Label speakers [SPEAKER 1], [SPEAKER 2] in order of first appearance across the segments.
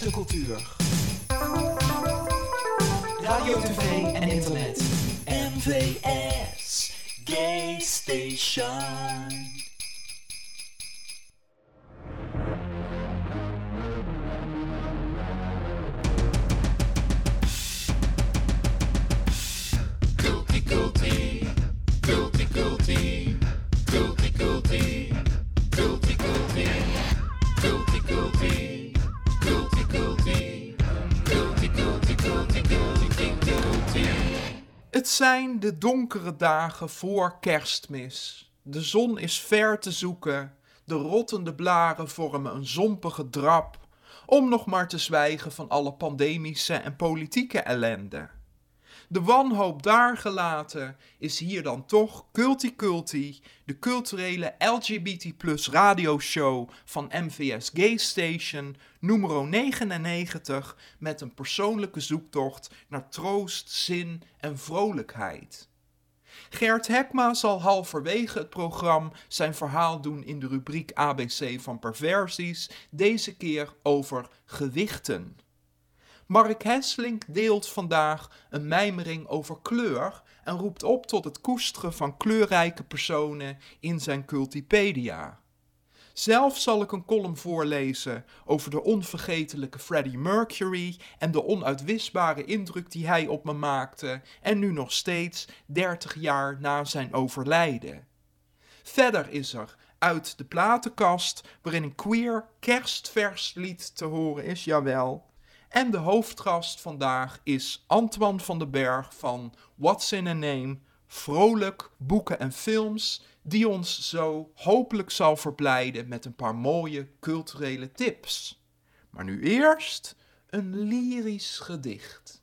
[SPEAKER 1] mooiste cultuur. Radio, tv en internet. MVS Gay Station.
[SPEAKER 2] Zijn de donkere dagen voor kerstmis. De zon is ver te zoeken. De rottende blaren vormen een zompige drap. Om nog maar te zwijgen van alle pandemische en politieke ellende. De wanhoop daar gelaten is hier dan toch Culti Culti, de culturele LGBT plus radioshow van MVS Gay Station, nummer 99, met een persoonlijke zoektocht naar troost, zin en vrolijkheid. Gert Hekma zal halverwege het programma zijn verhaal doen in de rubriek ABC van perversies, deze keer over gewichten. Mark Hesselink deelt vandaag een mijmering over kleur en roept op tot het koesteren van kleurrijke personen in zijn Cultipedia. Zelf zal ik een column voorlezen over de onvergetelijke Freddie Mercury en de onuitwisbare indruk die hij op me maakte en nu nog steeds 30 jaar na zijn overlijden. Verder is er uit de platenkast, waarin een queer kerstvers lied te horen is, jawel, en de hoofdgast vandaag is Antoine van den Berg van What's in a Name, vrolijk boeken en films, die ons zo hopelijk zal verblijden met een paar mooie culturele tips. Maar nu eerst een lyrisch gedicht.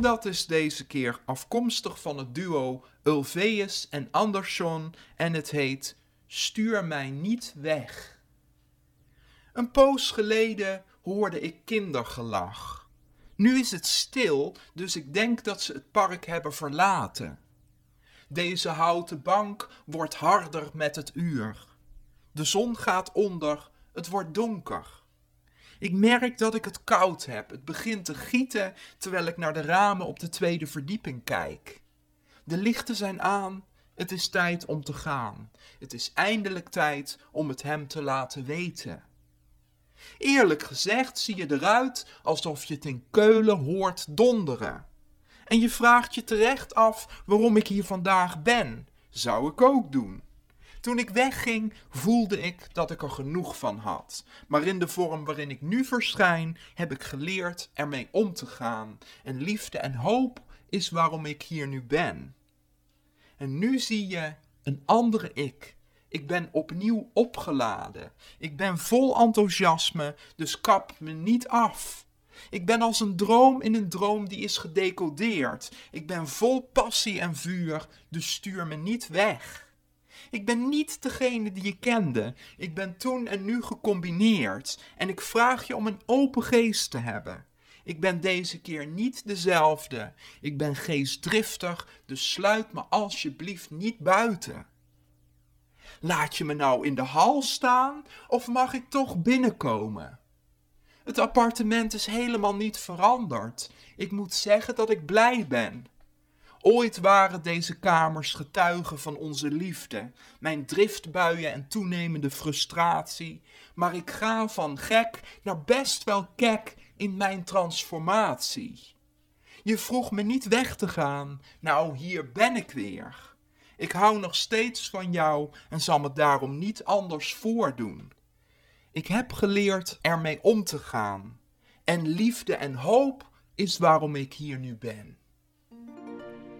[SPEAKER 2] Dat is deze keer afkomstig van het duo Ulveus en Andersson en het heet Stuur mij niet weg. Een poos geleden hoorde ik kindergelach. Nu is het stil, dus ik denk dat ze het park hebben verlaten. Deze houten bank wordt harder met het uur. De zon gaat onder, het wordt donker. Ik merk dat ik het koud heb. Het begint te gieten terwijl ik naar de ramen op de tweede verdieping kijk. De lichten zijn aan. Het is tijd om te gaan. Het is eindelijk tijd om het hem te laten weten. Eerlijk gezegd zie je eruit alsof je het in Keulen hoort donderen. En je vraagt je terecht af waarom ik hier vandaag ben. Zou ik ook doen. Toen ik wegging, voelde ik dat ik er genoeg van had. Maar in de vorm waarin ik nu verschijn, heb ik geleerd ermee om te gaan. En liefde en hoop is waarom ik hier nu ben. En nu zie je een andere ik. Ik ben opnieuw opgeladen. Ik ben vol enthousiasme, dus kap me niet af. Ik ben als een droom in een droom die is gedecodeerd. Ik ben vol passie en vuur, dus stuur me niet weg. Ik ben niet degene die je kende. Ik ben toen en nu gecombineerd. En ik vraag je om een open geest te hebben. Ik ben deze keer niet dezelfde. Ik ben geestdriftig, dus sluit me alsjeblieft niet buiten. Laat je me nou in de hal staan of mag ik toch binnenkomen? Het appartement is helemaal niet veranderd. Ik moet zeggen dat ik blij ben. Ooit waren deze kamers getuigen van onze liefde, mijn driftbuien en toenemende frustratie, maar ik ga van gek naar best wel kek in mijn transformatie. Je vroeg me niet weg te gaan, nou hier ben ik weer. Ik hou nog steeds van jou en zal me daarom niet anders voordoen. Ik heb geleerd ermee om te gaan. En liefde en hoop is waarom ik hier nu ben.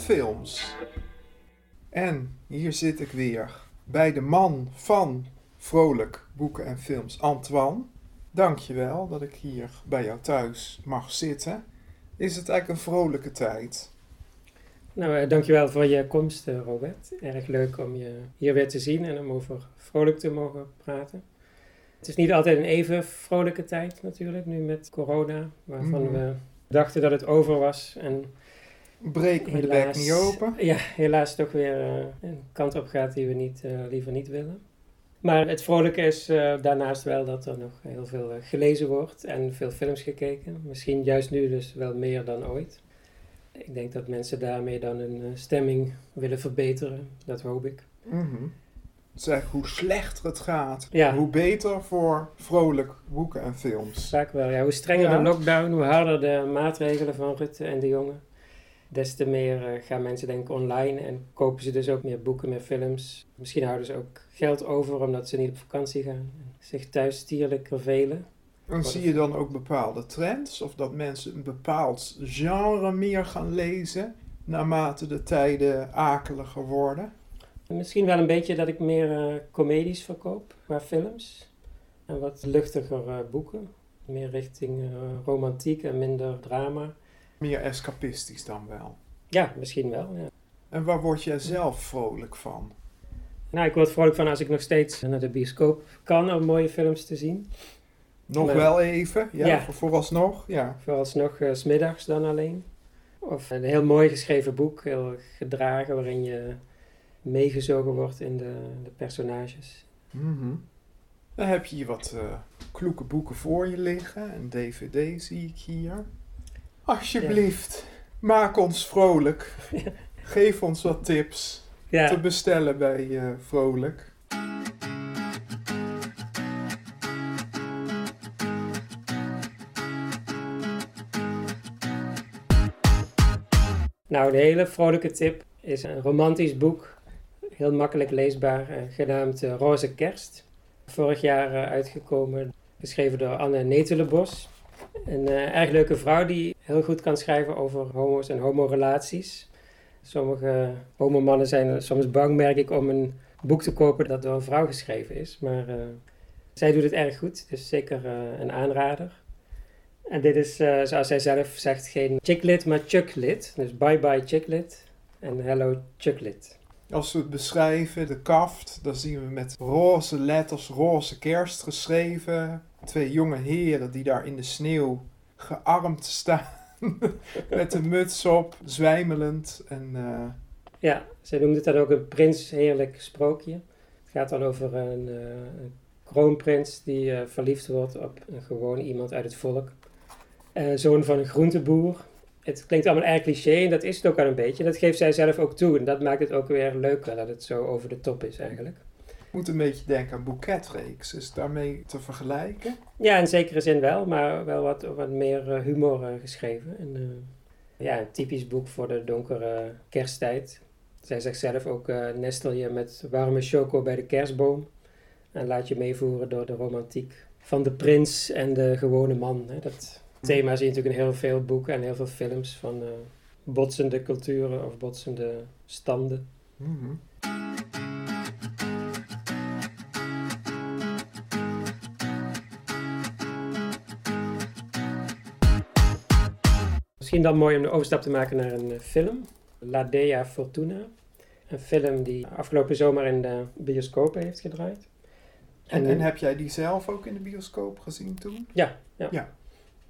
[SPEAKER 2] Films. En hier zit ik weer bij de man van Vrolijk Boeken en Films, Antoine. Dankjewel dat ik hier bij jou thuis mag zitten. Is het eigenlijk een vrolijke tijd?
[SPEAKER 3] Nou, eh, dankjewel voor je komst, eh, Robert. Erg leuk om je hier weer te zien en om over vrolijk te mogen praten. Het is niet altijd een even vrolijke tijd natuurlijk, nu met corona, waarvan
[SPEAKER 2] Mhm.
[SPEAKER 3] we dachten dat het over was. En
[SPEAKER 2] Breek me de bek niet open.
[SPEAKER 3] Ja, helaas toch weer eh, een kant op gaat die we niet, eh, liever niet willen. Maar het vrolijke is eh, daarnaast wel dat er nog heel veel gelezen wordt en veel films gekeken. Misschien juist nu dus wel meer dan ooit. Ik denk dat mensen daarmee dan hun stemming willen verbeteren. Dat hoop ik.
[SPEAKER 2] Mhm. Zeg, hoe slechter het gaat,
[SPEAKER 3] Ja.
[SPEAKER 2] hoe beter voor vrolijk boeken en films.
[SPEAKER 3] Vaak wel. Ja, hoe strenger
[SPEAKER 2] Ja.
[SPEAKER 3] de lockdown, hoe harder de maatregelen van Rutte en de jongen. Des te meer eh, gaan mensen denken online en kopen ze dus ook meer boeken, meer films. Misschien houden ze ook geld over omdat ze niet op vakantie gaan. En zich thuis stierlijk vervelen.
[SPEAKER 2] En zie je dan ook bepaalde trends? Of dat mensen een bepaald genre meer gaan lezen naarmate de tijden akeliger worden?
[SPEAKER 3] Misschien wel een beetje dat ik meer eh, comedies verkoop qua films. En wat luchtiger eh, boeken. Meer richting romantiek en minder drama.
[SPEAKER 4] Meer escapistisch dan wel.
[SPEAKER 3] Ja, misschien wel. Ja.
[SPEAKER 4] En waar word jij zelf vrolijk van?
[SPEAKER 3] Nou, ik word vrolijk van als ik nog steeds naar de bioscoop kan om mooie films te zien.
[SPEAKER 4] Nog
[SPEAKER 3] Maar-
[SPEAKER 4] wel even? Ja,
[SPEAKER 3] Ja.
[SPEAKER 4] voor- vooralsnog? Ja.
[SPEAKER 3] Vooralsnog eh, 's smiddags dan alleen. Of een heel mooi geschreven boek, heel gedragen, waarin je meegezogen wordt in de, de personages.
[SPEAKER 4] Mhm. Dan heb je hier wat eh, kloeke boeken voor je liggen. Een dvd zie ik hier. Alsjeblieft, maak ons vrolijk. Geef ons wat tips te bestellen bij eh, Vrolijk.
[SPEAKER 3] nou, een hele vrolijke tip is een romantisch boek. Heel makkelijk leesbaar, eh, genaamd eh, Roze Kerst. Vorig jaar uitgekomen, geschreven door Anne Netelenbos. Een eh, erg leuke vrouw die heel goed kan schrijven over homo's en homorelaties. Sommige homomannen zijn soms bang, merk ik, om een boek te kopen dat door een vrouw geschreven is. Maar eh, zij doet het erg goed, dus zeker eh, een aanrader. En dit is, zoals zij zelf zegt, geen chicklit, maar chucklit. Dus bye bye chicklit en hello chucklit.
[SPEAKER 4] Als we het beschrijven, de kaft, dan zien we met roze letters roze kerst geschreven. Twee jonge heren die daar in de sneeuw gearmd staan. met een muts op, zwijmelend. En eh,
[SPEAKER 3] Ja, zij noemt het dan ook een prins heerlijk sprookje. Het gaat dan over een, eh, kroonprins die eh, verliefd wordt op een gewoon iemand uit het volk. Zoon van een groenteboer. Het klinkt allemaal erg cliché en dat is het ook al een beetje. Dat geeft zij zelf ook toe en dat maakt het ook weer leuker dat het zo over de top is eigenlijk.
[SPEAKER 4] Moet een beetje denken aan boeketreeks. Is daarmee te vergelijken?
[SPEAKER 3] Ja, in zekere zin wel, maar wel wat, wat meer eh, humor eh, geschreven. En, eh, ja, een typisch boek voor de donkere kersttijd. Zij zegt zelf ook, nestel je met warme choco bij de kerstboom. En laat je meevoeren door de romantiek van de prins en de gewone man. Hè. Dat thema zie je natuurlijk in heel veel boeken en heel veel films van botsende culturen of botsende standen.
[SPEAKER 4] Mhm.
[SPEAKER 3] Misschien dan mooi om de overstap te maken naar een eh, film. La Dea Fortuna. Een film die afgelopen zomer in de bioscopen heeft gedraaid.
[SPEAKER 4] En, en heb jij die zelf ook in de bioscoop gezien toen?
[SPEAKER 3] Ja, ja.
[SPEAKER 4] Ja.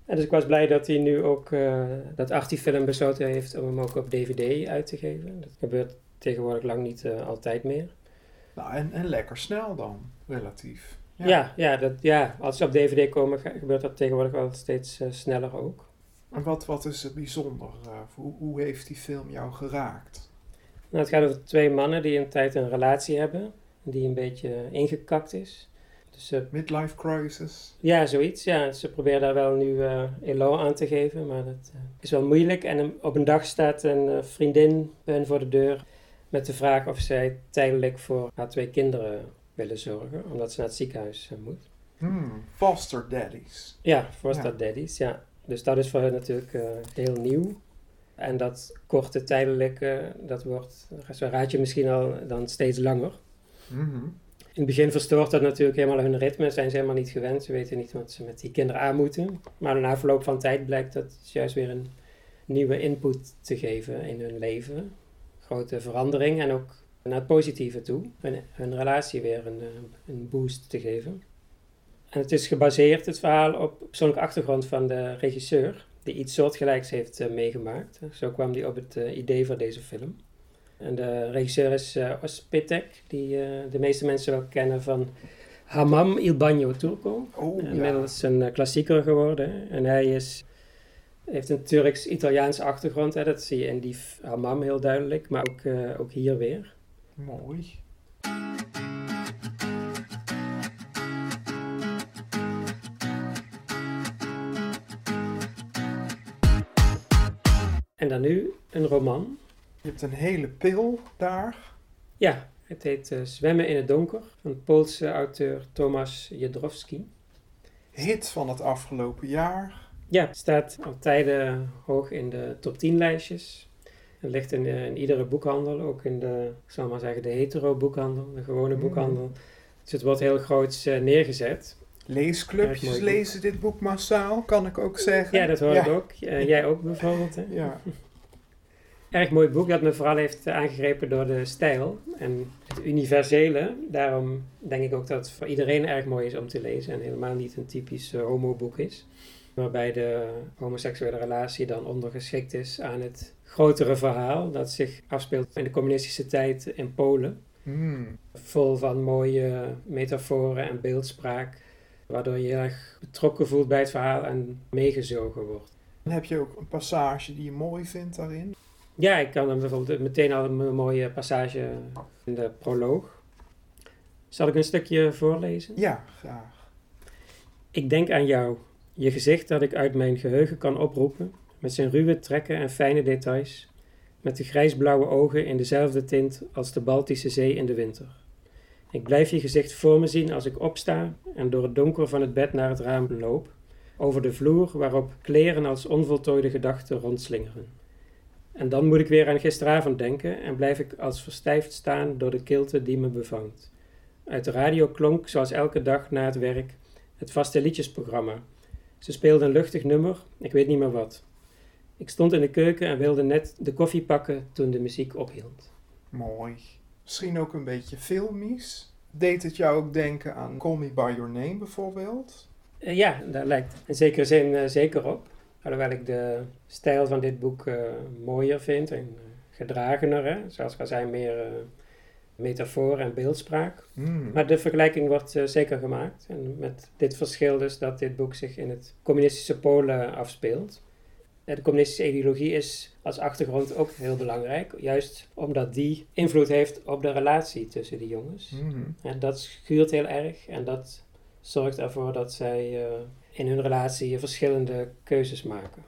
[SPEAKER 3] En dus ik was blij dat hij nu ook, eh, dat Artie Film besloten heeft om hem ook op DVD uit te geven. Dat gebeurt tegenwoordig lang niet eh, altijd meer.
[SPEAKER 4] Nou, en, en lekker snel dan, relatief.
[SPEAKER 3] Ja, ja, dat, ja, als ze op DVD komen ge- gebeurt dat tegenwoordig wel steeds eh, sneller ook.
[SPEAKER 4] En wat, wat is er bijzonder? eh, hoe, hoe heeft die film jou geraakt?
[SPEAKER 3] Nou, het gaat over twee mannen die een tijd een relatie hebben, die een beetje ingekakt is. Dus ze
[SPEAKER 4] Midlife crisis?
[SPEAKER 3] Ja, zoiets. Ja, ze proberen daar wel nu eh elan aan te geven, maar dat eh, is wel moeilijk. En op een dag staat een eh, vriendin bij hen voor de deur met de vraag of zij tijdelijk voor haar twee kinderen willen zorgen, omdat ze naar het ziekenhuis eh, moet.
[SPEAKER 4] Hmm, foster daddies.
[SPEAKER 3] Ja, foster
[SPEAKER 4] Ja.
[SPEAKER 3] daddies, ja. Dus dat is voor hen natuurlijk eh, heel nieuw. En dat korte tijdelijke, dat wordt, zo raad je misschien al, dan steeds langer.
[SPEAKER 4] Mhm.
[SPEAKER 3] In het begin verstoort dat natuurlijk helemaal hun ritme. Zijn ze helemaal niet gewend. Ze weten niet wat ze met die kinderen aan moeten. Maar na verloop van tijd blijkt dat juist weer een nieuwe input te geven in hun leven. Grote verandering en ook naar het positieve toe. Hun, hun relatie weer een, eh, een boost te geven. En het is gebaseerd, het verhaal, op de persoonlijke achtergrond van de regisseur. Die iets soortgelijks heeft eh, meegemaakt. Zo kwam hij op het eh, idee voor deze film. En de regisseur is eh Ospitek, die de meeste mensen wel kennen van Hamam Il Bagno Turco.
[SPEAKER 4] Oh, ja.
[SPEAKER 3] Inmiddels een klassieker geworden. En hij is, heeft een Turks-Italiaanse achtergrond. Hè. Dat zie je in die Hammam heel duidelijk, maar ook, ook hier weer.
[SPEAKER 4] Mooi.
[SPEAKER 3] Dan nu een roman.
[SPEAKER 4] Je hebt een hele pil daar.
[SPEAKER 3] Ja, het heet eh, Zwemmen in het donker van Poolse auteur Tomasz Jedrowski.
[SPEAKER 4] Hit van het afgelopen jaar.
[SPEAKER 3] Ja, het staat al tijden hoog in de top 10 lijstjes. Het ligt in, eh, in iedere boekhandel, ook in de, ik zal maar zeggen, de hetero boekhandel, de gewone
[SPEAKER 2] Mm.
[SPEAKER 3] boekhandel. Dus het wordt heel groots eh, neergezet.
[SPEAKER 2] Leesclubjes lezen dit boek massaal, kan ik ook zeggen.
[SPEAKER 3] Ja, dat hoor
[SPEAKER 2] Ja.
[SPEAKER 3] ik ook. Eh, jij ook bijvoorbeeld. Hè?
[SPEAKER 2] Ja.
[SPEAKER 3] Erg mooi boek dat me vooral heeft eh, aangegrepen door de stijl en het universele. Daarom denk ik ook dat het voor iedereen erg mooi is om te lezen en helemaal niet een typisch eh, homoboek is. Waarbij de homoseksuele relatie dan ondergeschikt is aan het grotere verhaal dat zich afspeelt in de communistische tijd in Polen.
[SPEAKER 2] Hmm.
[SPEAKER 3] Vol van mooie metaforen en beeldspraak, waardoor je heel erg betrokken voelt bij het verhaal en meegezogen wordt.
[SPEAKER 2] Dan heb je ook een passage die je mooi vindt daarin.
[SPEAKER 3] Ja, ik kan hem bijvoorbeeld meteen al een mooie passage in de proloog. Zal ik een stukje voorlezen?
[SPEAKER 2] Ja, graag.
[SPEAKER 3] Ik denk aan jou, je gezicht dat ik uit mijn geheugen kan oproepen, met zijn ruwe trekken en fijne details, met de grijsblauwe ogen in dezelfde tint als de Baltische Zee in de winter. Ik blijf je gezicht voor me zien als ik opsta en door het donker van het bed naar het raam loop, over de vloer waarop kleren als onvoltooide gedachten rondslingeren. En dan moet ik weer aan gisteravond denken en blijf ik als verstijfd staan door de kilte die me bevangt. Uit de radio klonk, zoals elke dag na het werk, het vaste liedjesprogramma. Ze speelde een luchtig nummer, ik weet niet meer wat. Ik stond in de keuken en wilde net de koffie pakken toen de muziek ophield.
[SPEAKER 2] Mooi. Misschien ook een beetje filmisch. Deed het jou ook denken aan Call Me By Your Name bijvoorbeeld?
[SPEAKER 3] Eh, ja, daar lijkt in zekere zin eh, zeker op. Alhoewel ik de stijl van dit boek eh, mooier vind en gedragener. Hè? Zoals ik al zei, meer metafoor en beeldspraak.
[SPEAKER 2] Hmm.
[SPEAKER 3] Maar de vergelijking wordt zeker gemaakt. En met dit verschil dus dat dit boek zich in het communistische Polen afspeelt. De communistische ideologie is als achtergrond ook heel belangrijk. Juist omdat die invloed heeft op de relatie tussen die jongens.
[SPEAKER 2] Hmm.
[SPEAKER 3] En dat schuurt heel erg. En dat zorgt ervoor dat zij eh, in hun relatie verschillende keuzes maken.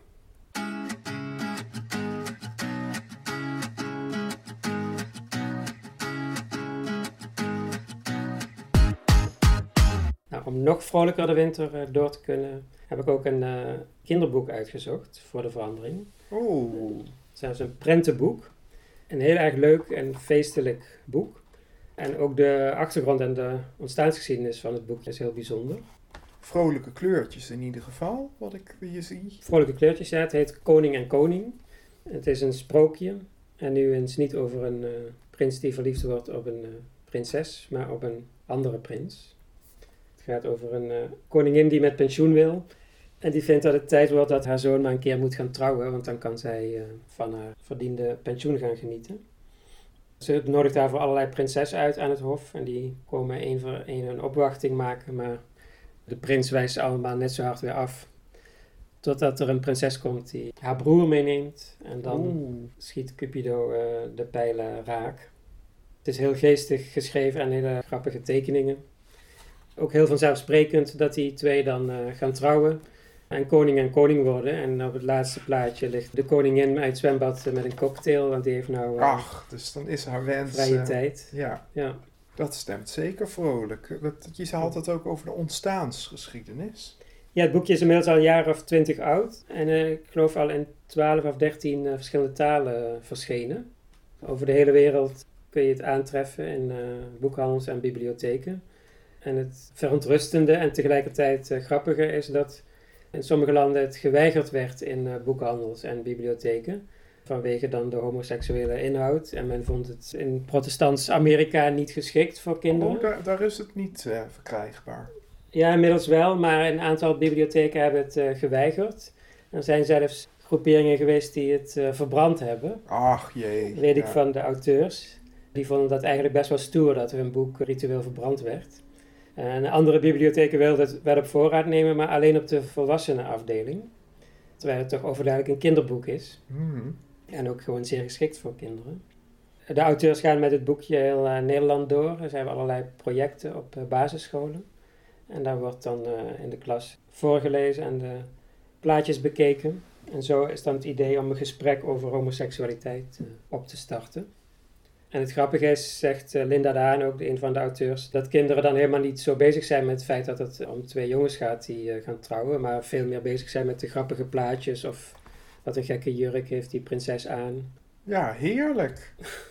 [SPEAKER 3] Nou, om nog vrolijker de winter eh, door te kunnen, heb ik ook een eh, kinderboek uitgezocht voor de verandering.
[SPEAKER 2] Oeh.
[SPEAKER 3] Het is een prentenboek. Een heel erg leuk en feestelijk boek. En ook de achtergrond en de ontstaansgeschiedenis van het boek is heel bijzonder.
[SPEAKER 2] Vrolijke kleurtjes in ieder geval, wat ik hier zie.
[SPEAKER 3] Vrolijke kleurtjes, ja. Het heet Koning en Koning. Het is een sprookje. En nu eens niet over een eh, prins die verliefd wordt op een eh, prinses, maar op een andere prins. Het gaat over een koningin die met pensioen wil. En die vindt dat het tijd wordt dat haar zoon maar een keer moet gaan trouwen, want dan kan zij eh, van haar verdiende pensioen gaan genieten. Ze nodigt daarvoor allerlei prinsessen uit aan het hof en die komen één voor één een opwachting maken, maar de prins wijst ze allemaal net zo hard weer af. Totdat er een prinses komt die haar broer meeneemt en dan
[SPEAKER 2] Oeh.
[SPEAKER 3] schiet Cupido eh, de pijlen raak. Het is heel geestig geschreven en hele grappige tekeningen. Ook heel vanzelfsprekend dat die twee dan eh, gaan trouwen en koning en koning worden. En op het laatste plaatje ligt de koningin uit het zwembad met een cocktail, want die heeft nou eh,
[SPEAKER 2] Ach, dus dan is haar wens...
[SPEAKER 3] vrije
[SPEAKER 2] eh,
[SPEAKER 3] tijd.
[SPEAKER 2] Ja,
[SPEAKER 3] Ja.
[SPEAKER 2] dat stemt zeker vrolijk. Dat, je haalt het ook over de ontstaansgeschiedenis.
[SPEAKER 3] ja, het boekje is inmiddels al een jaar of twintig oud. En eh, ik geloof al in 12 of 13 eh, verschillende talen eh, verschenen. Over de hele wereld kun je het aantreffen in eh, boekhandels en bibliotheken. En het verontrustende en tegelijkertijd eh, grappige is dat in sommige landen het geweigerd werd in eh, boekhandels en bibliotheken. Vanwege dan de homoseksuele inhoud. En men vond het in protestants Amerika niet geschikt voor kinderen.
[SPEAKER 2] Oh, daar, daar is het niet eh, verkrijgbaar.
[SPEAKER 3] Ja, inmiddels wel, maar een aantal bibliotheken hebben het eh, geweigerd. Er zijn zelfs groeperingen geweest die het verbrand hebben.
[SPEAKER 2] Ach jee.
[SPEAKER 3] Weet ik
[SPEAKER 2] ja.
[SPEAKER 3] van de auteurs. Die vonden dat eigenlijk best wel stoer dat hun boek ritueel verbrand werd. En andere bibliotheken wilden het wel op voorraad nemen, maar alleen op de volwassenenafdeling. Terwijl het toch overduidelijk een kinderboek is.
[SPEAKER 2] Hmm.
[SPEAKER 3] En ook gewoon zeer geschikt voor kinderen. De auteurs gaan met het boekje heel eh, Nederland door. Er zijn allerlei projecten op eh, basisscholen. En daar wordt dan eh, in de klas voorgelezen en de plaatjes bekeken. En zo is dan het idee om een gesprek over homoseksualiteit op te starten. En het grappige is, zegt eh, Linda Daan, ook de- een van de auteurs, dat kinderen dan helemaal niet zo bezig zijn met het feit dat het om twee jongens gaat die eh, gaan trouwen, maar veel meer bezig zijn met de grappige plaatjes of wat een gekke jurk heeft die prinses aan.
[SPEAKER 4] Ja, heerlijk.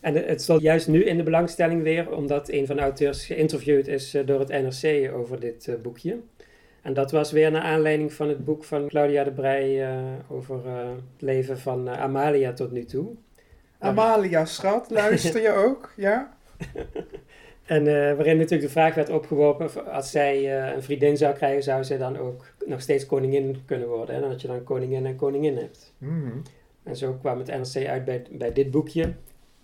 [SPEAKER 3] En het- stond juist nu in de belangstelling weer, omdat een van de auteurs geïnterviewd is eh, door het NRC over dit boekje. En dat was weer naar aanleiding van het boek van Claudia de Brij over het leven van Amalia tot nu toe.
[SPEAKER 4] Amalia, schat, luister je ook? Ja?
[SPEAKER 3] En eh, waarin natuurlijk de vraag werd opgeworpen, of als zij eh, een vriendin zou krijgen, zou zij dan ook nog steeds koningin kunnen worden. En dat je dan koningin en koningin hebt.
[SPEAKER 4] Mhm.
[SPEAKER 3] En zo kwam het NRC uit bij, bij dit boekje.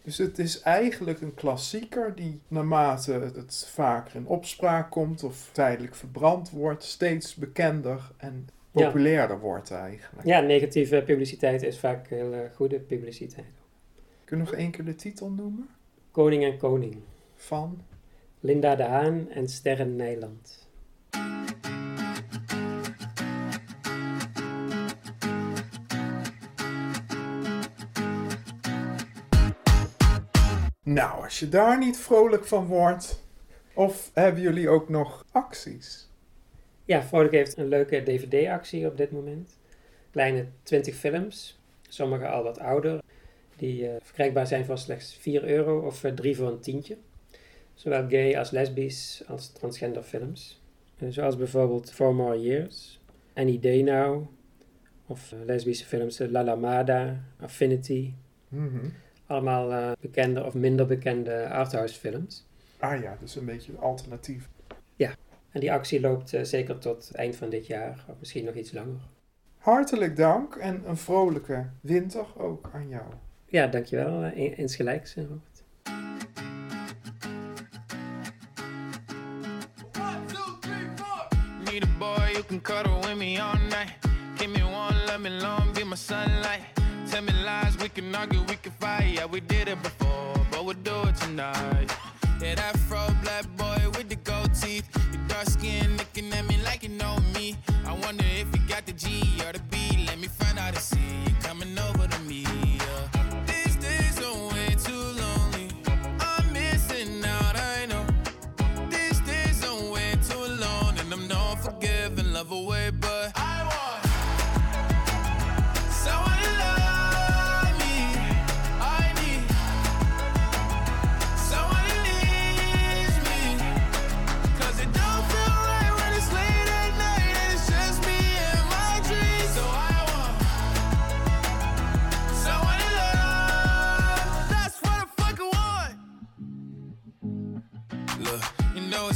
[SPEAKER 4] Dus het is eigenlijk een klassieker die naarmate het vaker in opspraak komt of tijdelijk verbrand wordt, steeds bekender en
[SPEAKER 3] Ja.
[SPEAKER 4] populairder wordt eigenlijk.
[SPEAKER 3] Ja, negatieve publiciteit is vaak heel eh, goede publiciteit.
[SPEAKER 4] Kun je nog één keer de titel noemen?
[SPEAKER 3] Koning en koning.
[SPEAKER 4] Van?
[SPEAKER 3] Linda de Haan en Sterren Nijland.
[SPEAKER 4] Nou, als je daar niet vrolijk van wordt. Of hebben jullie ook nog acties?
[SPEAKER 3] Ja, Vrolijk heeft een leuke DVD-actie op dit moment. Kleine 20 films, sommige al wat ouder, die eh, verkrijgbaar zijn voor slechts 4 euro of eh, 3 voor een tientje. Zowel gay als lesbisch als transgender films. Eh, zoals bijvoorbeeld Four More Years, Any Day Now, of eh, lesbische films eh, La Lamada, Affinity.
[SPEAKER 4] Mhm.
[SPEAKER 3] Allemaal eh, bekende of minder bekende arthouse films.
[SPEAKER 4] Ah ja, dus een beetje alternatief.
[SPEAKER 3] En die actie loopt eh, zeker tot eind van dit jaar, of misschien nog iets langer.
[SPEAKER 4] Hartelijk dank en een vrolijke winter ook aan jou.
[SPEAKER 3] Ja, dankjewel. eh, insgelijks, eh, Robert.
[SPEAKER 5] Need a boy who can cuddle with me all night. Give me one, let me long, be my sunlight. Tell me lies, we can argue, we can fight. Yeah, we did it before, but we'll do it tonight. Yeah, that fro black boy with the gold teeth. Your dark skin looking at me like you know me. I wonder if you got the G or the B. Let me find out and see you coming over to me.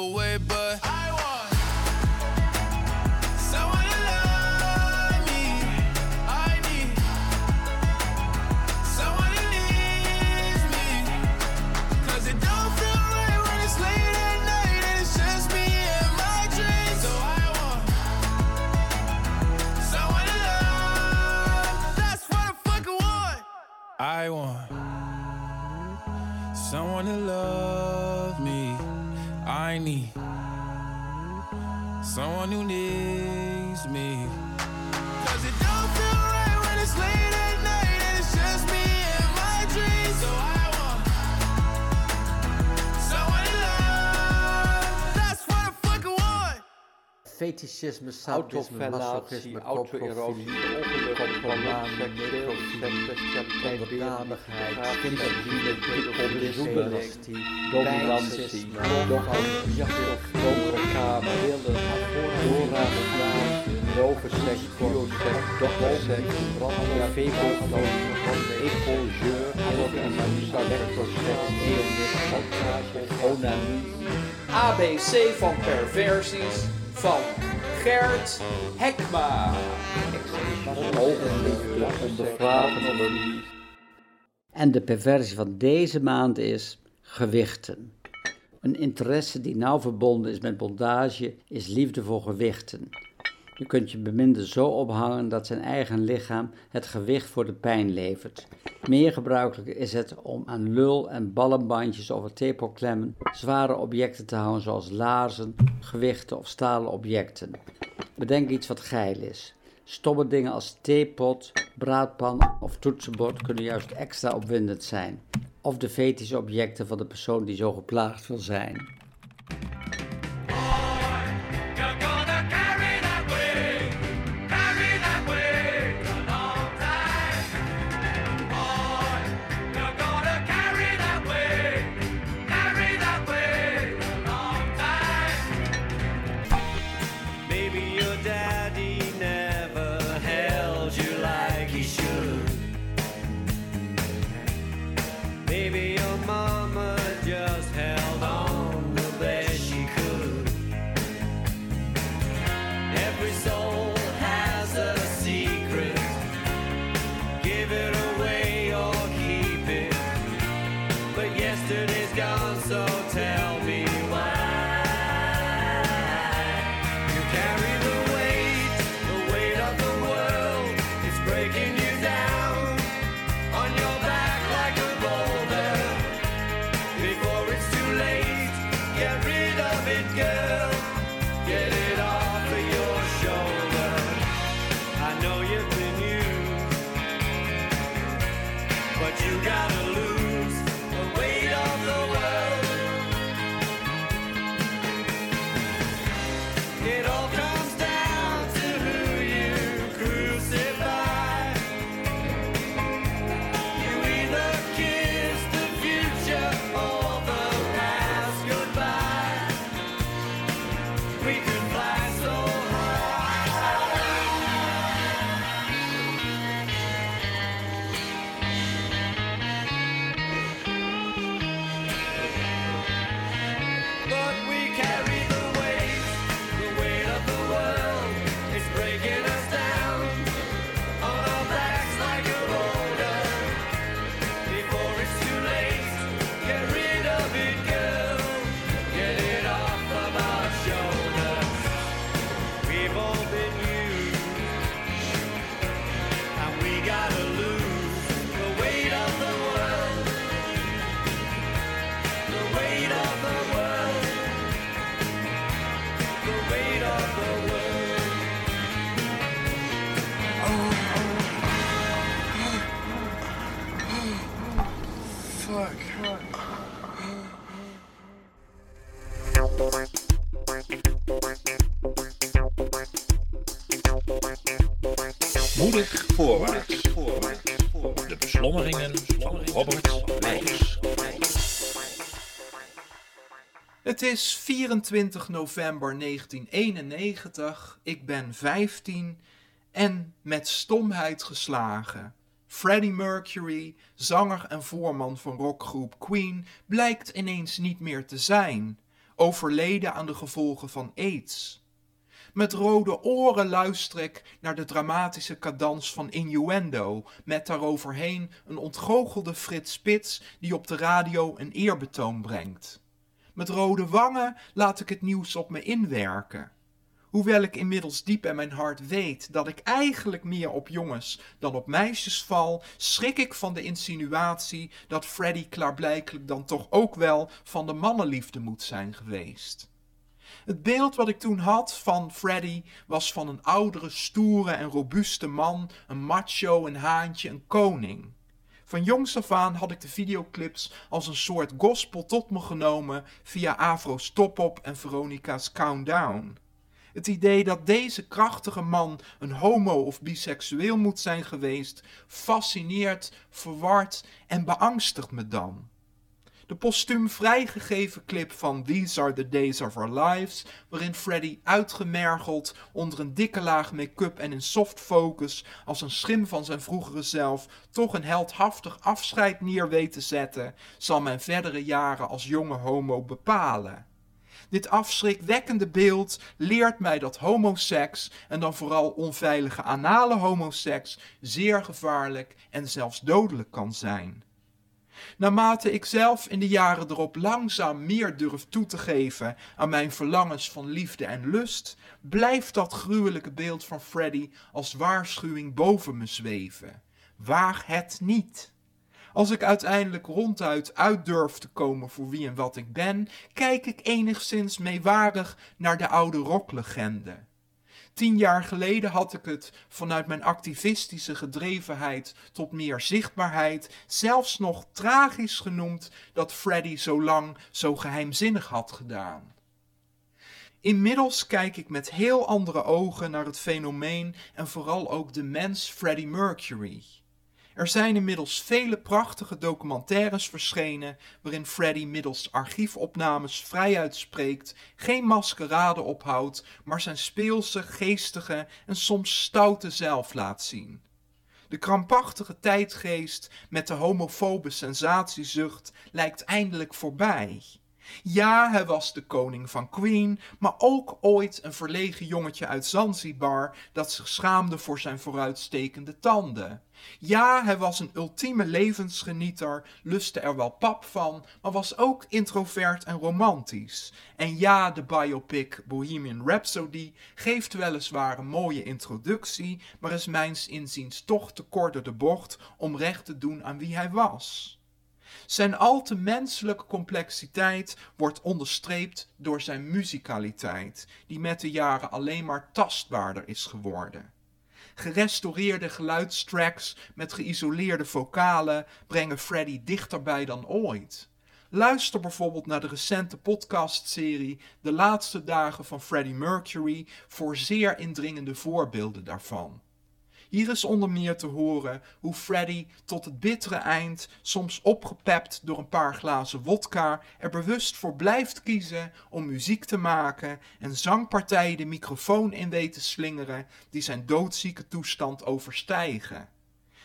[SPEAKER 5] Away. way, but on you.
[SPEAKER 1] Fetischisme, sadisme, masochisme,
[SPEAKER 6] auto-erosie,
[SPEAKER 1] onderdanigheid, kinderliefde, pedophilie,
[SPEAKER 6] dominantie,
[SPEAKER 1] dominantie,
[SPEAKER 6] willen, doorraden, rovenseks, bioseks, dokterseks, brandweerfeveltoon, epongeur, analyse, electroseks, eonis, massage, onanie,
[SPEAKER 2] ABC van perversies van Gert Hekma.
[SPEAKER 1] En de perversie van deze maand is gewichten. Een interesse die nauw verbonden is met bondage is liefde voor gewichten.
[SPEAKER 7] Je kunt je beminde zo ophangen dat zijn eigen lichaam het gewicht voor de pijn levert. Meer gebruikelijk is het om aan lul- en ballenbandjes over tepelklemmen zware objecten te hangen zoals laarzen, gewichten of stalen objecten. Bedenk iets wat geil is. Stomme dingen als theepot, braadpan of toetsenbord kunnen juist extra opwindend zijn. Of de fetische objecten van de persoon die zo geplaagd wil zijn.
[SPEAKER 2] Het is 24 november 1991. Ik ben 15 en met stomheid geslagen. Freddie Mercury, zanger en voorman van rockgroep Queen, blijkt ineens niet meer te zijn. Overleden aan de gevolgen van AIDS. Met rode oren luister ik naar de dramatische cadans van Innuendo, met daaroverheen een ontgoochelde Frits Spits die op de radio een eerbetoon brengt. Met rode wangen laat ik het nieuws op me inwerken. Hoewel ik inmiddels diep in mijn hart weet dat ik eigenlijk meer op jongens dan op meisjes val, schrik ik van de insinuatie dat Freddy klaarblijkelijk dan toch ook wel van de mannenliefde moet zijn geweest. Het beeld wat ik toen had van Freddy was van een oudere, stoere en robuuste man, een macho, een haantje, een koning. Van jongs af aan had ik de videoclips als een soort gospel tot me genomen via Afro's Top Op en Veronica's Countdown. Het idee dat deze krachtige man een homo of biseksueel moet zijn geweest, fascineert, verward en beangstigt me dan. De postuum vrijgegeven clip van These Are the Days of Our Lives, waarin Freddy uitgemergeld onder een dikke laag make-up en in soft focus als een schim van zijn vroegere zelf toch een heldhaftig afscheid neer weet te zetten, zal mijn verdere jaren als jonge homo bepalen. Dit afschrikwekkende beeld leert mij dat homoseks, en dan vooral onveilige anale homoseks, zeer gevaarlijk en zelfs dodelijk kan zijn. Naarmate ik zelf in de jaren erop langzaam meer durf toe te geven aan mijn verlangens van liefde en lust, blijft dat gruwelijke beeld van Freddy als waarschuwing boven me zweven. Waag het niet. Als ik uiteindelijk ronduit uit durf te komen voor wie en wat ik ben, kijk ik enigszins meewarig naar de oude rocklegende. Tien jaar geleden had ik het vanuit mijn activistische gedrevenheid tot meer zichtbaarheid zelfs nog tragisch genoemd dat Freddy zo lang zo geheimzinnig had gedaan. Inmiddels kijk ik met heel andere ogen naar het fenomeen en vooral ook de mens Freddie Mercury. Er zijn inmiddels vele prachtige documentaires verschenen waarin Freddy middels archiefopnames vrijuit spreekt, geen maskerade ophoudt, maar zijn speelse, geestige en soms stoute zelf laat zien. De krampachtige tijdgeest met de homofobe sensatiezucht lijkt eindelijk voorbij. Ja, hij was de koning van Queen, maar ook ooit een verlegen jongetje uit Zanzibar dat zich schaamde voor zijn vooruitstekende tanden. Ja, hij was een ultieme levensgenieter, lustte er wel pap van, maar was ook introvert en romantisch. En ja, de biopic Bohemian Rhapsody geeft weliswaar een mooie introductie, maar is mijns inziens toch te kort de bocht om recht te doen aan wie hij was. Zijn al te menselijke complexiteit wordt onderstreept door zijn muzikaliteit, die met de jaren alleen maar tastbaarder is geworden. Gerestaureerde geluidstracks met geïsoleerde vocalen brengen Freddy dichterbij dan ooit. Luister bijvoorbeeld naar de recente podcastserie De laatste dagen van Freddie Mercury voor zeer indringende voorbeelden daarvan. Hier is onder meer te horen hoe Freddy tot het bittere eind, soms opgepept door een paar glazen wodka, er bewust voor blijft kiezen om muziek te maken en zangpartijen de microfoon in weet te slingeren die zijn doodzieke toestand overstijgen.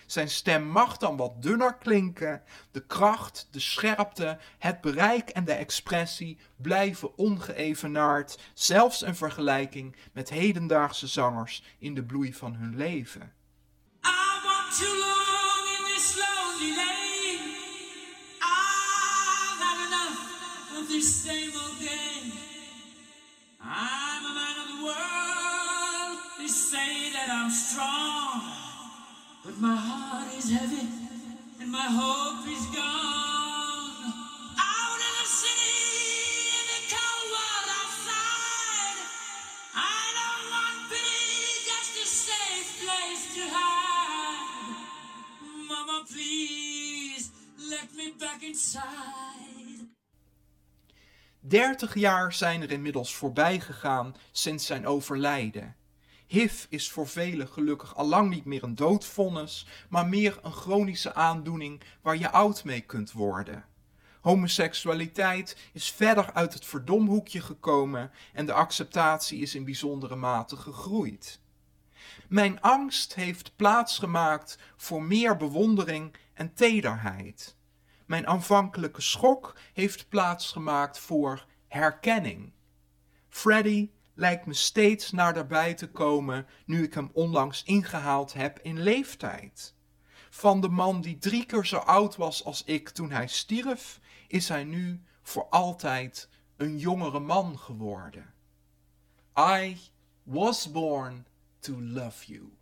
[SPEAKER 2] Zijn stem mag dan wat dunner klinken, de kracht, de scherpte, het bereik en de expressie blijven ongeëvenaard, zelfs in vergelijking met hedendaagse zangers in de bloei van hun leven.
[SPEAKER 8] Too long in this lonely lane. I've had enough of this same old game. I'm a man of the world. They say that I'm strong, but my heart is heavy and my hope is gone. Back inside.
[SPEAKER 2] 30 jaar zijn er inmiddels voorbij gegaan sinds zijn overlijden. HIV is voor velen gelukkig al lang niet meer een doodvonnis, maar meer een chronische aandoening waar je oud mee kunt worden. Homoseksualiteit is verder uit het verdomhoekje gekomen en de acceptatie is in bijzondere mate gegroeid. Mijn angst heeft plaatsgemaakt voor meer bewondering en tederheid. Mijn aanvankelijke schok heeft plaatsgemaakt voor herkenning. Freddy lijkt me steeds naderbij te komen nu ik hem onlangs ingehaald heb in leeftijd. Van de man die drie keer zo oud was als ik toen hij stierf, is hij nu voor altijd een jongere man geworden. I was born to love you.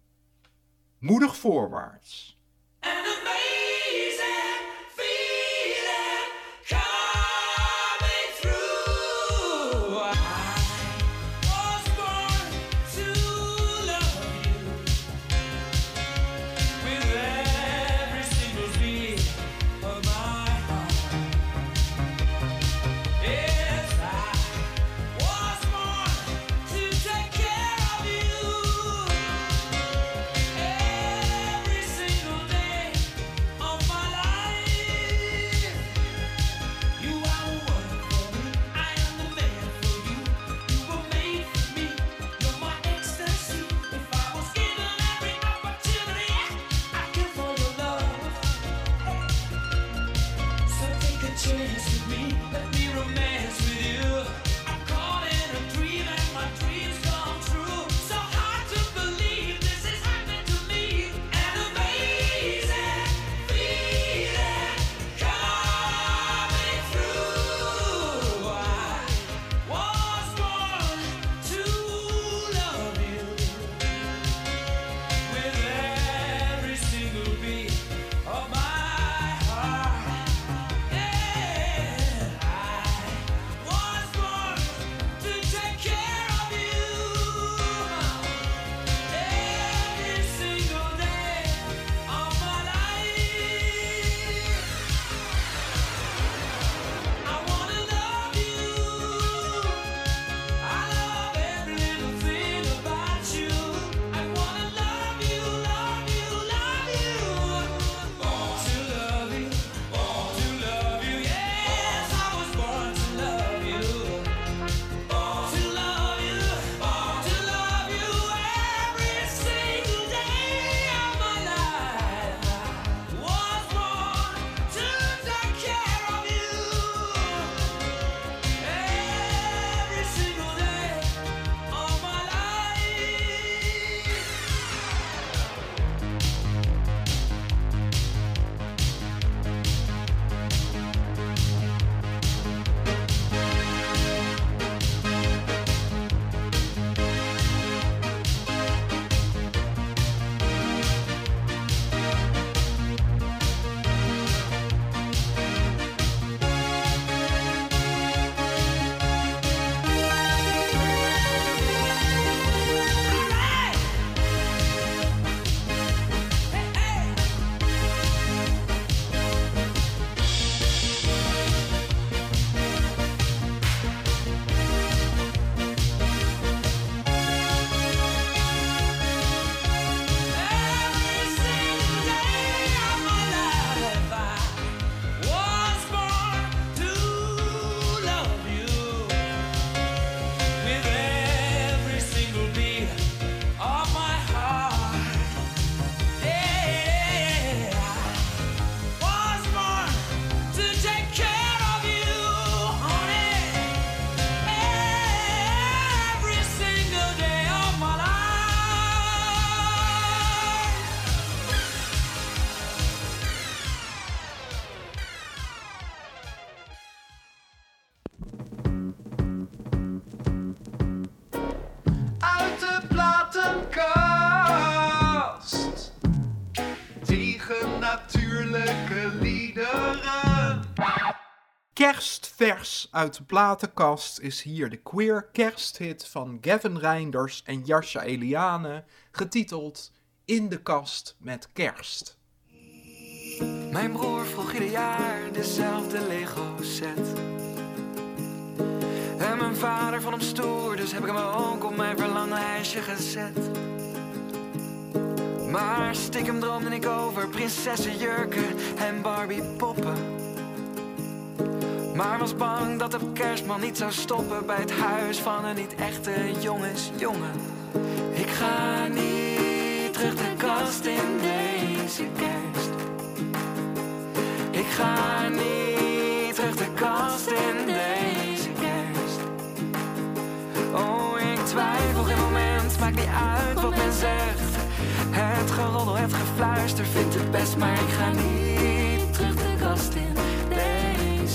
[SPEAKER 2] Moedig voorwaarts. Kerstvers uit de platenkast is hier de queer kersthit van Gavin Reinders en Jascha Eliane, getiteld In de kast met kerst.
[SPEAKER 9] Mijn broer vroeg ieder jaar dezelfde Lego set. En mijn vader vond hem stoer, dus heb ik hem ook op mijn verlanglijstje gezet. Maar stiekem droomde ik over prinsessenjurken en Barbie poppen. Maar was bang dat de kerstman niet zou stoppen bij het huis van een niet echte jongensjongen. Ik ga niet terug de kast in deze kerst. Ik ga niet terug de kast in deze kerst. Oh, ik twijfel geen moment, maakt niet uit wat men zegt. Het geroddel, het gefluister, vindt het best, maar ik ga niet terug de kast in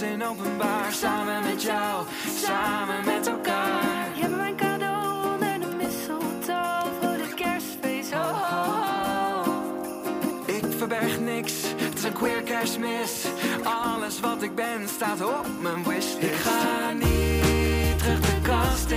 [SPEAKER 9] in openbaar. Samen met jou, samen met elkaar.
[SPEAKER 10] Je hebt mijn cadeau onder de mistletoe voor het kerstfeest. Ho, ho, ho.
[SPEAKER 9] Ik verberg niks, het is een queer kerstmis. Alles wat ik ben staat op mijn wishlist. Ik ga niet terug de kast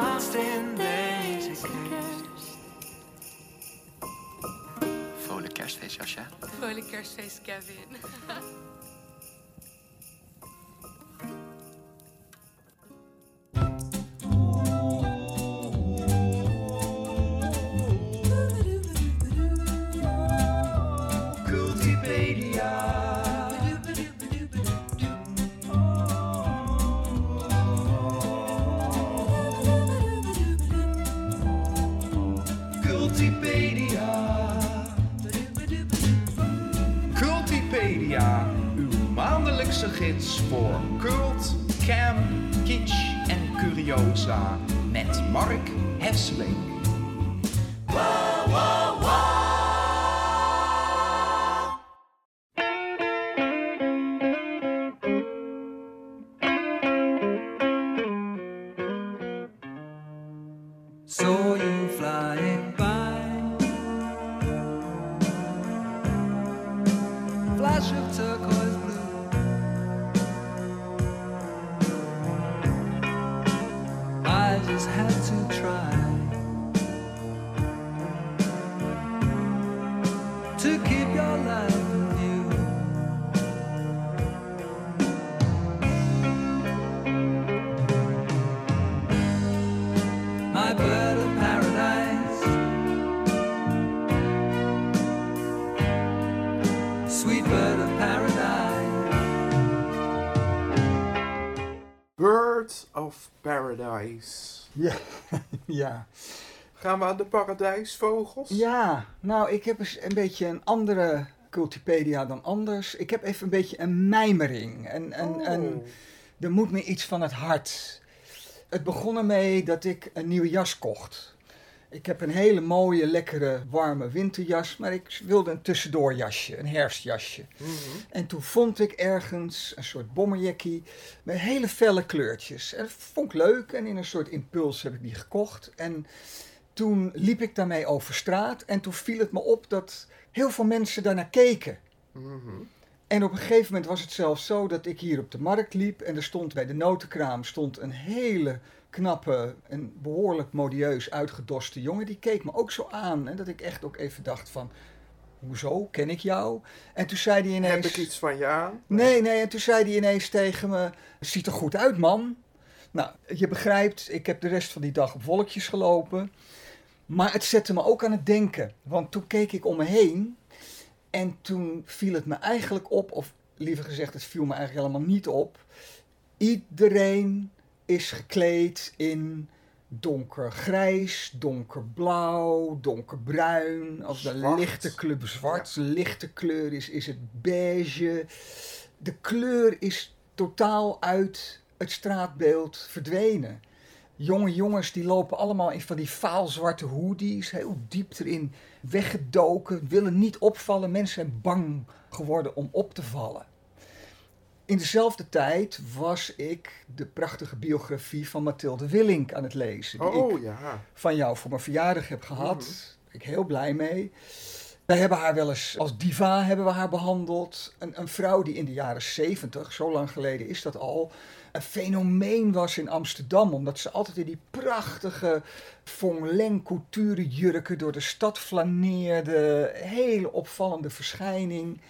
[SPEAKER 9] kast in deze kerst
[SPEAKER 11] Vrolijk kerstfeest, Jasja.
[SPEAKER 12] Vrolijk kerstfeest, Kevin.
[SPEAKER 2] maandelijkse voor cult, Cam, kitsch en curiosa met Mark Hesseling.
[SPEAKER 13] Ja, ja.
[SPEAKER 2] Gaan we aan de paradijsvogels?
[SPEAKER 13] Ja, nou, ik heb eens een beetje een andere Cultipedia dan anders. Ik heb even een beetje een mijmering. En, en,
[SPEAKER 2] Oh.
[SPEAKER 13] en er moet me iets van het hart. Het begon ermee dat ik een nieuwe jas kocht. Ik heb een hele mooie, lekkere, warme winterjas, maar ik wilde een tussendoorjasje, een herfstjasje. En toen vond ik ergens een soort bomberjackie met hele felle kleurtjes. En dat vond ik leuk en in een soort impuls heb ik die gekocht. En toen liep ik daarmee over straat en toen viel het me op dat heel veel mensen daarnaar keken. En op een gegeven moment was het zelfs zo dat ik hier op de markt liep en er stond bij de notenkraam stond een hele knappe en behoorlijk modieus uitgedoste jongen. Die keek me ook zo aan en dat ik echt ook even dacht van, hoezo, ken ik jou? En toen zei hij ineens...
[SPEAKER 2] Heb ik iets van je aan?
[SPEAKER 13] Nee, nee, en toen zei hij ineens tegen me, ziet er goed uit man. Nou, je begrijpt, ik heb de rest van die dag op wolkjes gelopen. Maar het zette me ook aan het denken. Want toen keek ik om me heen. En toen viel het me eigenlijk op, of liever gezegd, het viel me eigenlijk helemaal niet op. Iedereen is gekleed in donkergrijs, donkerblauw, donkerbruin. Als de
[SPEAKER 2] Zwart.
[SPEAKER 13] lichte kleur zwart, lichte kleur is, is het beige. De kleur is totaal uit het straatbeeld verdwenen. Jonge jongens die lopen allemaal in van die vaalzwarte hoodies, heel diep erin weggedoken, willen niet opvallen. Mensen zijn bang geworden om op te vallen. In dezelfde tijd was ik de prachtige biografie van Mathilde Willink aan het lezen. Die
[SPEAKER 2] Oh
[SPEAKER 13] ik
[SPEAKER 2] ja.
[SPEAKER 13] van jou voor mijn verjaardag heb gehad. Daar ben ik heel blij mee. Wij hebben haar wel eens als diva hebben we haar behandeld. Een, een vrouw die in de jaren 70, zo lang geleden is dat al, een fenomeen was in Amsterdam. Omdat ze altijd in die prachtige Fonleng couture jurken door de stad flaneerde. Hele opvallende verschijning.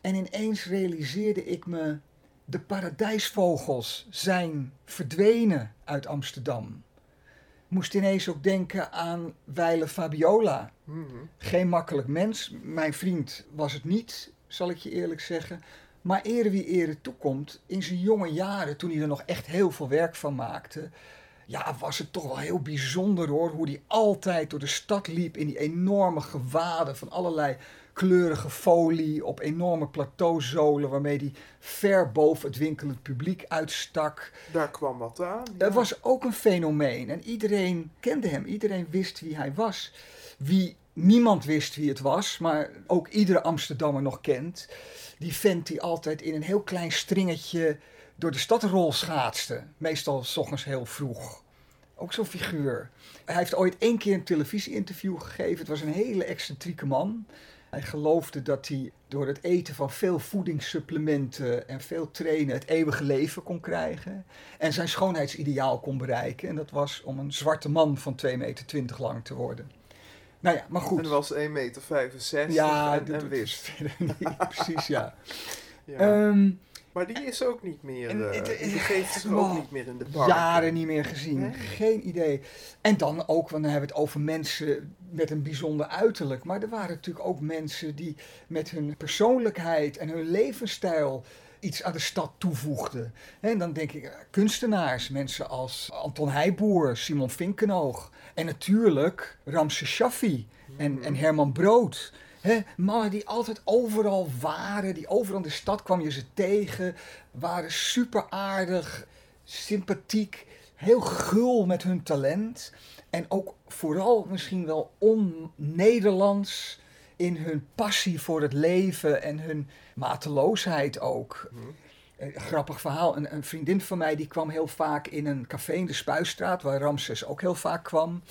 [SPEAKER 13] En ineens realiseerde ik me, de paradijsvogels zijn verdwenen uit Amsterdam. Moest ineens ook denken aan Weile Fabiola.
[SPEAKER 2] Mhm.
[SPEAKER 13] Geen makkelijk mens. Mijn vriend was het niet, zal ik je eerlijk zeggen. Maar ere wie ere toekomt, in zijn jonge jaren, toen hij er nog echt heel veel werk van maakte. Ja, was het toch wel heel bijzonder hoor. Hoe hij altijd door de stad liep in die enorme gewaden van allerlei kleurige folie op enorme plateauzolen. Waarmee hij ver boven het winkelend publiek uitstak.
[SPEAKER 2] Daar kwam wat aan.
[SPEAKER 13] Het was ook een fenomeen. En iedereen kende hem. Iedereen wist wie hij was. Wie niemand wist wie het was, maar ook iedere Amsterdammer nog kent. Die vent die altijd in een heel klein stringetje door de stad rolschaatste. Meestal s ochtends heel vroeg. Ook zo'n figuur. Hij heeft ooit één keer een televisieinterview gegeven. Het was een hele excentrieke man. Hij geloofde dat hij door het eten van veel voedingssupplementen en veel trainen het eeuwige leven kon krijgen. En zijn schoonheidsideaal kon bereiken. En dat was om een zwarte man van 2,20 meter lang te worden. Nou ja, maar goed.
[SPEAKER 2] En was 1,65 meter
[SPEAKER 13] Ja,
[SPEAKER 2] en, en wist.
[SPEAKER 13] niet precies, ja.
[SPEAKER 2] Ja.
[SPEAKER 13] Ehm,
[SPEAKER 2] maar die is ook niet meer.
[SPEAKER 13] en
[SPEAKER 2] eh, die geeft
[SPEAKER 13] wow,
[SPEAKER 2] ook niet meer in de.
[SPEAKER 13] Jaren niet meer gezien.
[SPEAKER 2] Nee.
[SPEAKER 13] Geen idee. En dan ook, want dan hebben we het over mensen met een bijzonder uiterlijk. Maar er waren natuurlijk ook mensen die met hun persoonlijkheid en hun levensstijl iets aan de stad toevoegden. En dan denk ik, eh, kunstenaars, mensen als Anton Heijboer, Simon Vinkenoog. En natuurlijk Ramse Shaffi en, en Herman Brood. Mannen die altijd overal waren, die overal in de stad kwam je ze tegen, waren super aardig, sympathiek, heel gul met hun talent. En ook vooral misschien wel on-Nederlands in hun passie voor het leven en hun mateloosheid ook. Een grappig verhaal. Een, een vriendin van mij die kwam heel vaak in een café in de Spuistraat, waar Ramses ook heel vaak kwam.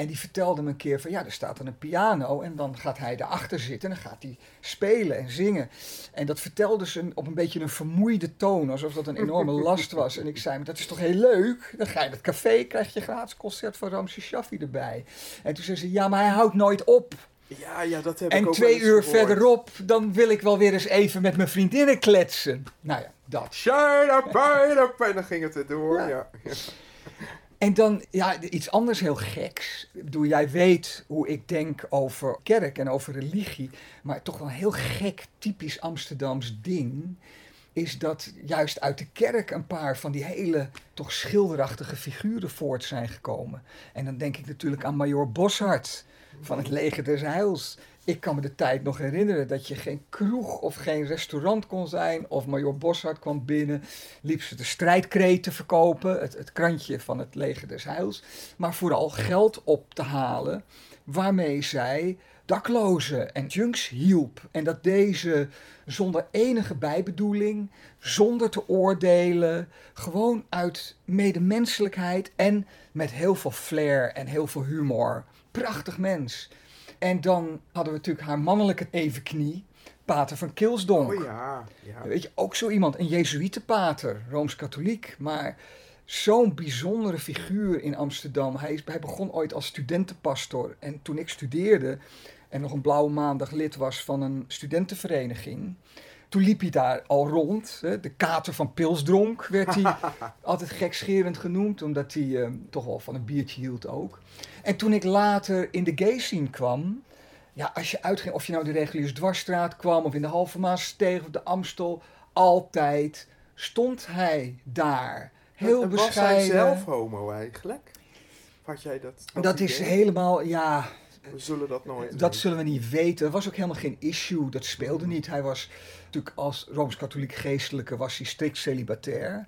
[SPEAKER 13] En die vertelde me een keer van ja, er staat dan een piano en dan gaat hij daarachter zitten en dan gaat hij spelen en zingen. En dat vertelde ze op een beetje een vermoeide toon, alsof dat een enorme last was. En ik zei, maar dat is toch heel leuk? Dan ga je naar het café, krijg je gratis concert van Ramses Shaffi erbij. En toen zei ze, ja, maar hij houdt nooit op.
[SPEAKER 2] Ja, ja, dat heb ik
[SPEAKER 13] En
[SPEAKER 2] ook
[SPEAKER 13] twee uur
[SPEAKER 2] gehoord.
[SPEAKER 13] verderop, dan wil ik wel weer eens even met mijn vriendinnen kletsen. Nou ja, dat.
[SPEAKER 2] Shine up, shine up. En dan ging het erdoor. Ja. Ja.
[SPEAKER 13] En dan, ja, iets anders heel geks. Ik bedoel, jij weet hoe ik denk over kerk en over religie. Maar toch wel een heel gek, typisch Amsterdams ding. Is dat juist uit de kerk een paar van die hele, toch schilderachtige figuren voort zijn gekomen. En dan denk ik natuurlijk aan Major Boshart. van het leger des heils. Ik kan me de tijd nog herinneren dat je geen kroeg of geen restaurant kon zijn. Of Major Boshart kwam binnen, liep ze de strijdkreten verkopen, het, het krantje van het leger des heils. Maar vooral geld op te halen waarmee zij daklozen en junks hielp. En dat deze zonder enige bijbedoeling, zonder te oordelen, gewoon uit medemenselijkheid en met heel veel flair en heel veel humor. Prachtig mens. En dan hadden we natuurlijk haar mannelijke evenknie, Pater van Kilsdonk.
[SPEAKER 2] Oh ja, ja.
[SPEAKER 13] Weet je, ook zo iemand, een Jezuïetenpater, Rooms-Katholiek, maar zo'n bijzondere figuur in Amsterdam. Hij, is, hij begon ooit als studentenpastor en toen ik studeerde en nog een blauwe maandag lid was van een studentenvereniging, toen liep hij daar al rond. Hè. De kater van Pilsdronk werd hij altijd gekscherend genoemd, omdat hij eh, toch wel van een biertje hield ook. En toen ik later in de gay scene kwam, ja, als je uitging, of je nou de reguliere dwarsstraat kwam of in de Halve Maassteeg of de Amstel, altijd stond hij daar. Heel
[SPEAKER 2] En Was hij
[SPEAKER 13] bescheiden.
[SPEAKER 2] zelf homo eigenlijk? Had jij dat?
[SPEAKER 13] Dat is helemaal, ja,
[SPEAKER 2] We zullen dat nooit
[SPEAKER 13] dat
[SPEAKER 2] weten.
[SPEAKER 13] zullen we niet weten. Dat was ook helemaal geen issue. Dat speelde niet. Hij was natuurlijk als Rooms-Katholiek geestelijke was hij strikt celibatair.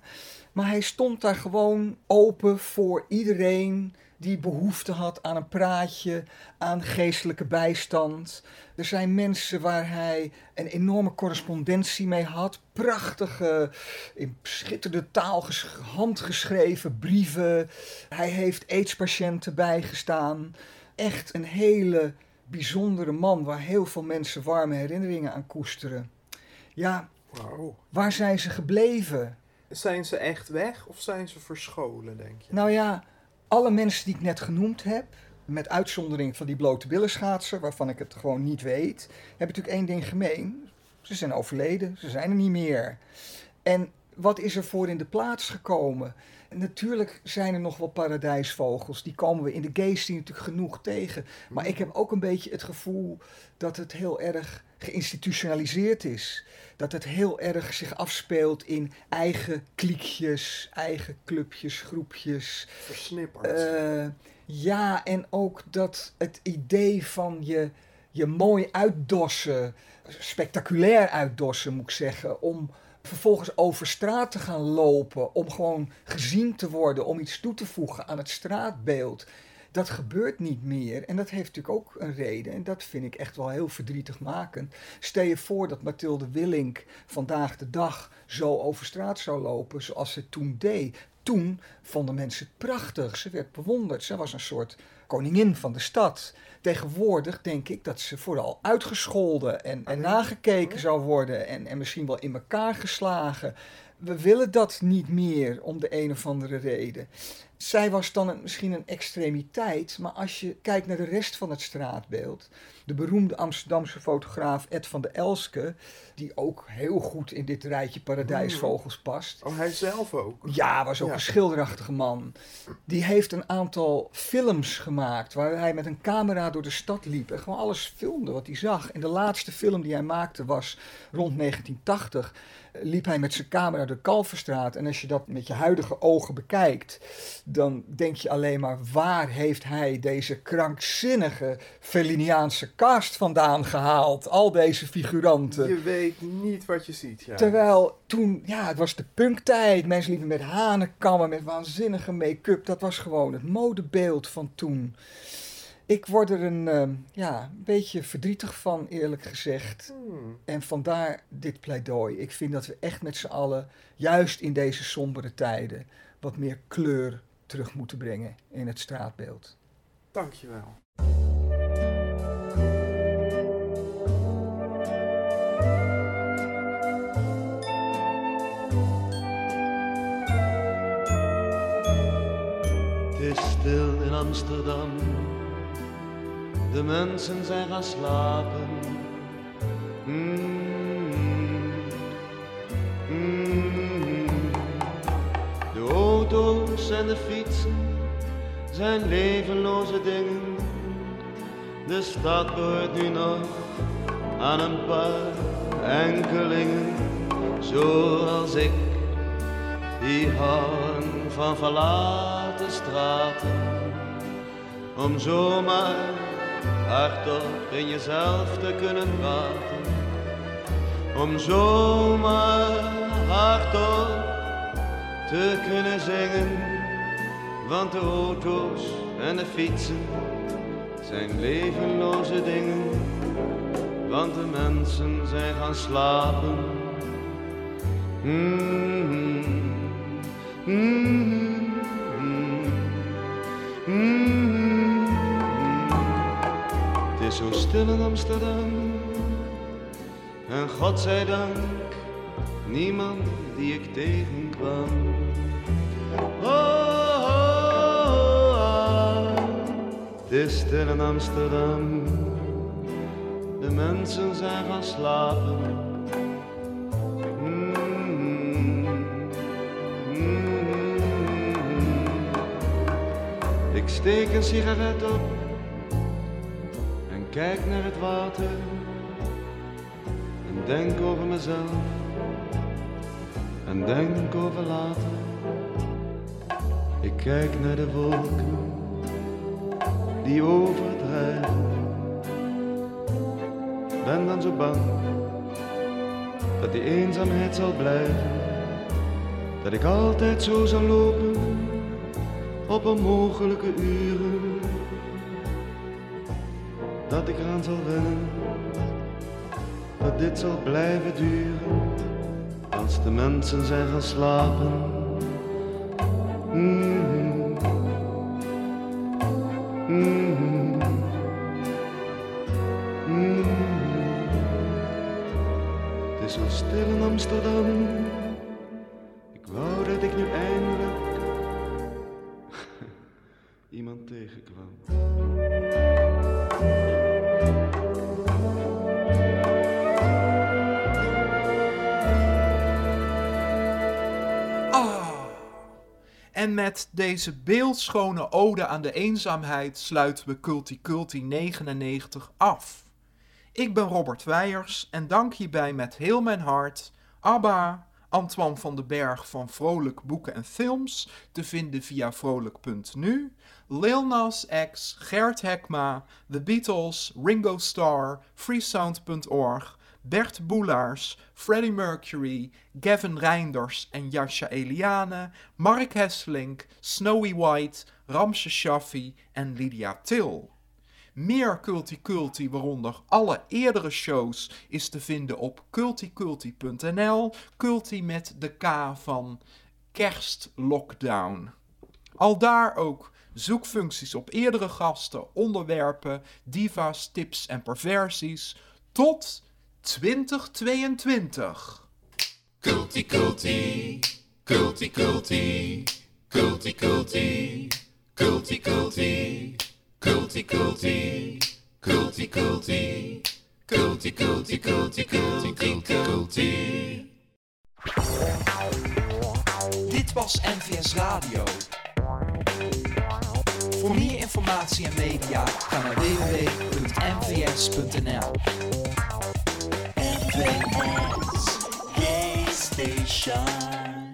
[SPEAKER 13] Maar hij stond daar gewoon open voor iedereen die behoefte had aan een praatje, aan geestelijke bijstand. Er zijn mensen waar hij een enorme correspondentie mee had. Prachtige, in schitterende taal ges- handgeschreven brieven. Hij heeft aidspatiënten bijgestaan. Echt een hele bijzondere man waar heel veel mensen warme herinneringen aan koesteren. Ja,
[SPEAKER 2] Wauw.
[SPEAKER 13] waar zijn ze gebleven?
[SPEAKER 2] Zijn ze echt weg of zijn ze verscholen, denk je?
[SPEAKER 13] Nou ja, alle mensen die ik net genoemd heb, met uitzondering van die blote billenschaatser, waarvan ik het gewoon niet weet, hebben natuurlijk één ding gemeen. Ze zijn overleden, ze zijn er niet meer. En wat is er voor in de plaats gekomen? Natuurlijk zijn er nog wel paradijsvogels, die komen we in de scene natuurlijk genoeg tegen. Maar ik heb ook een beetje het gevoel dat het heel erg geïnstitutionaliseerd is. Dat het heel erg zich afspeelt in eigen kliekjes, eigen clubjes, groepjes.
[SPEAKER 2] Versnipperd.
[SPEAKER 13] Eh, ja, en ook dat het idee van je, je mooi uitdossen, spectaculair uitdossen moet ik zeggen, om vervolgens over straat te gaan lopen, om gewoon gezien te worden, om iets toe te voegen aan het straatbeeld. Dat gebeurt niet meer en dat heeft natuurlijk ook een reden en dat vind ik echt wel heel verdrietig makend. Stel je voor dat Mathilde Willink vandaag de dag zo over straat zou lopen zoals ze toen deed. Toen vonden mensen het prachtig, ze werd bewonderd, ze was een soort koningin van de stad. Tegenwoordig denk ik dat ze vooral uitgescholden en, en nagekeken zou worden en, en misschien wel in elkaar geslagen. We willen dat niet meer om de een of andere reden. Zij was dan een- misschien een extremiteit, maar als je kijkt naar de rest van het straatbeeld, de beroemde Amsterdamse fotograaf Ed van der Elske, die ook heel goed in dit rijtje paradijsvogels past.
[SPEAKER 2] Oh, hij zelf ook?
[SPEAKER 13] Ja, was ook
[SPEAKER 2] Ja.
[SPEAKER 13] een schilderachtige man. Die heeft een aantal films gemaakt waar hij met een camera door de stad liep en gewoon alles filmde wat hij zag. En de laatste film die hij maakte was rond 1980. Eh, Liep hij met zijn camera door de Kalverstraat. En als je dat met je huidige ogen bekijkt, dan denk je alleen maar: waar heeft hij deze krankzinnige Feliniaanse cast vandaan gehaald? Al deze figuranten.
[SPEAKER 2] Je weet niet wat je ziet, ja.
[SPEAKER 13] Terwijl toen, ja, het was de punktijd. Mensen liepen met hanenkammen, met waanzinnige make-up. Dat was gewoon het modebeeld van toen. Ik word er een ehm, ja, een beetje verdrietig van, eerlijk gezegd.
[SPEAKER 2] Hmm.
[SPEAKER 13] En vandaar dit pleidooi. Ik vind dat we echt met z'n allen, juist in deze sombere tijden, wat meer kleur terug moeten brengen in het straatbeeld.
[SPEAKER 2] Dankjewel.
[SPEAKER 14] Amsterdam, de mensen zijn gaan slapen. Mm, mm. De auto's en de fietsen zijn levenloze dingen. De stad behoort nu nog aan een paar enkelingen, zoals ik die houden van verlaten straten, om zomaar hardop in jezelf te kunnen praten. Om zomaar hardop te kunnen zingen. Want de auto's en de fietsen zijn levenloze dingen. Want de mensen zijn gaan slapen. Mm-hmm. Mm-hmm. Stil in Amsterdam. En God zij dank, niemand die ik tegenkwam. Oh, oh, oh, het is stil in Amsterdam. De mensen zijn gaan slapen. Mm, mm. Ik steek een sigaret op kijk naar het water en denk over mezelf en denk over later. Ik kijk naar de wolken die overdrijven. Ben dan zo bang dat die eenzaamheid zal blijven. Dat ik altijd zo zal lopen op onmogelijke uren. Dat ik eraan zal wennen dat dit zal blijven duren als de mensen zijn gaan slapen.
[SPEAKER 2] Met deze beeldschone ode aan de eenzaamheid sluiten we Culti Culti 99 af. Ik ben Robert Weijers en dank hierbij met heel mijn hart Abba, Antoine van den Berg van Vrolijk Boeken en Films, te vinden via vrolijk.nu, Lil Nas X, Gert Hekma, The Beatles, Ringo Starr, freesound.org, Bert Boelaars, Freddie Mercury, Gavin Reinders en Jascha Eliane, Mark Hesselink, Snowy White, Ramse Shaffi en Lydia Till. Meer Culti Culti, waaronder alle eerdere shows, is te vinden op culticulti.nl. Culti met de K van kerstlockdown. Al daar ook zoekfuncties op eerdere gasten, onderwerpen, diva's, tips en perversies. Tot 2022.
[SPEAKER 15] Culti culti, culti culti, culti culti, culti culti, culti culti, culti culti, culti culti culti culti culti.
[SPEAKER 2] Dit was NVS Radio. Voor meer informatie en media ga naar www.nvs.nl.
[SPEAKER 16] Planet PlayStation.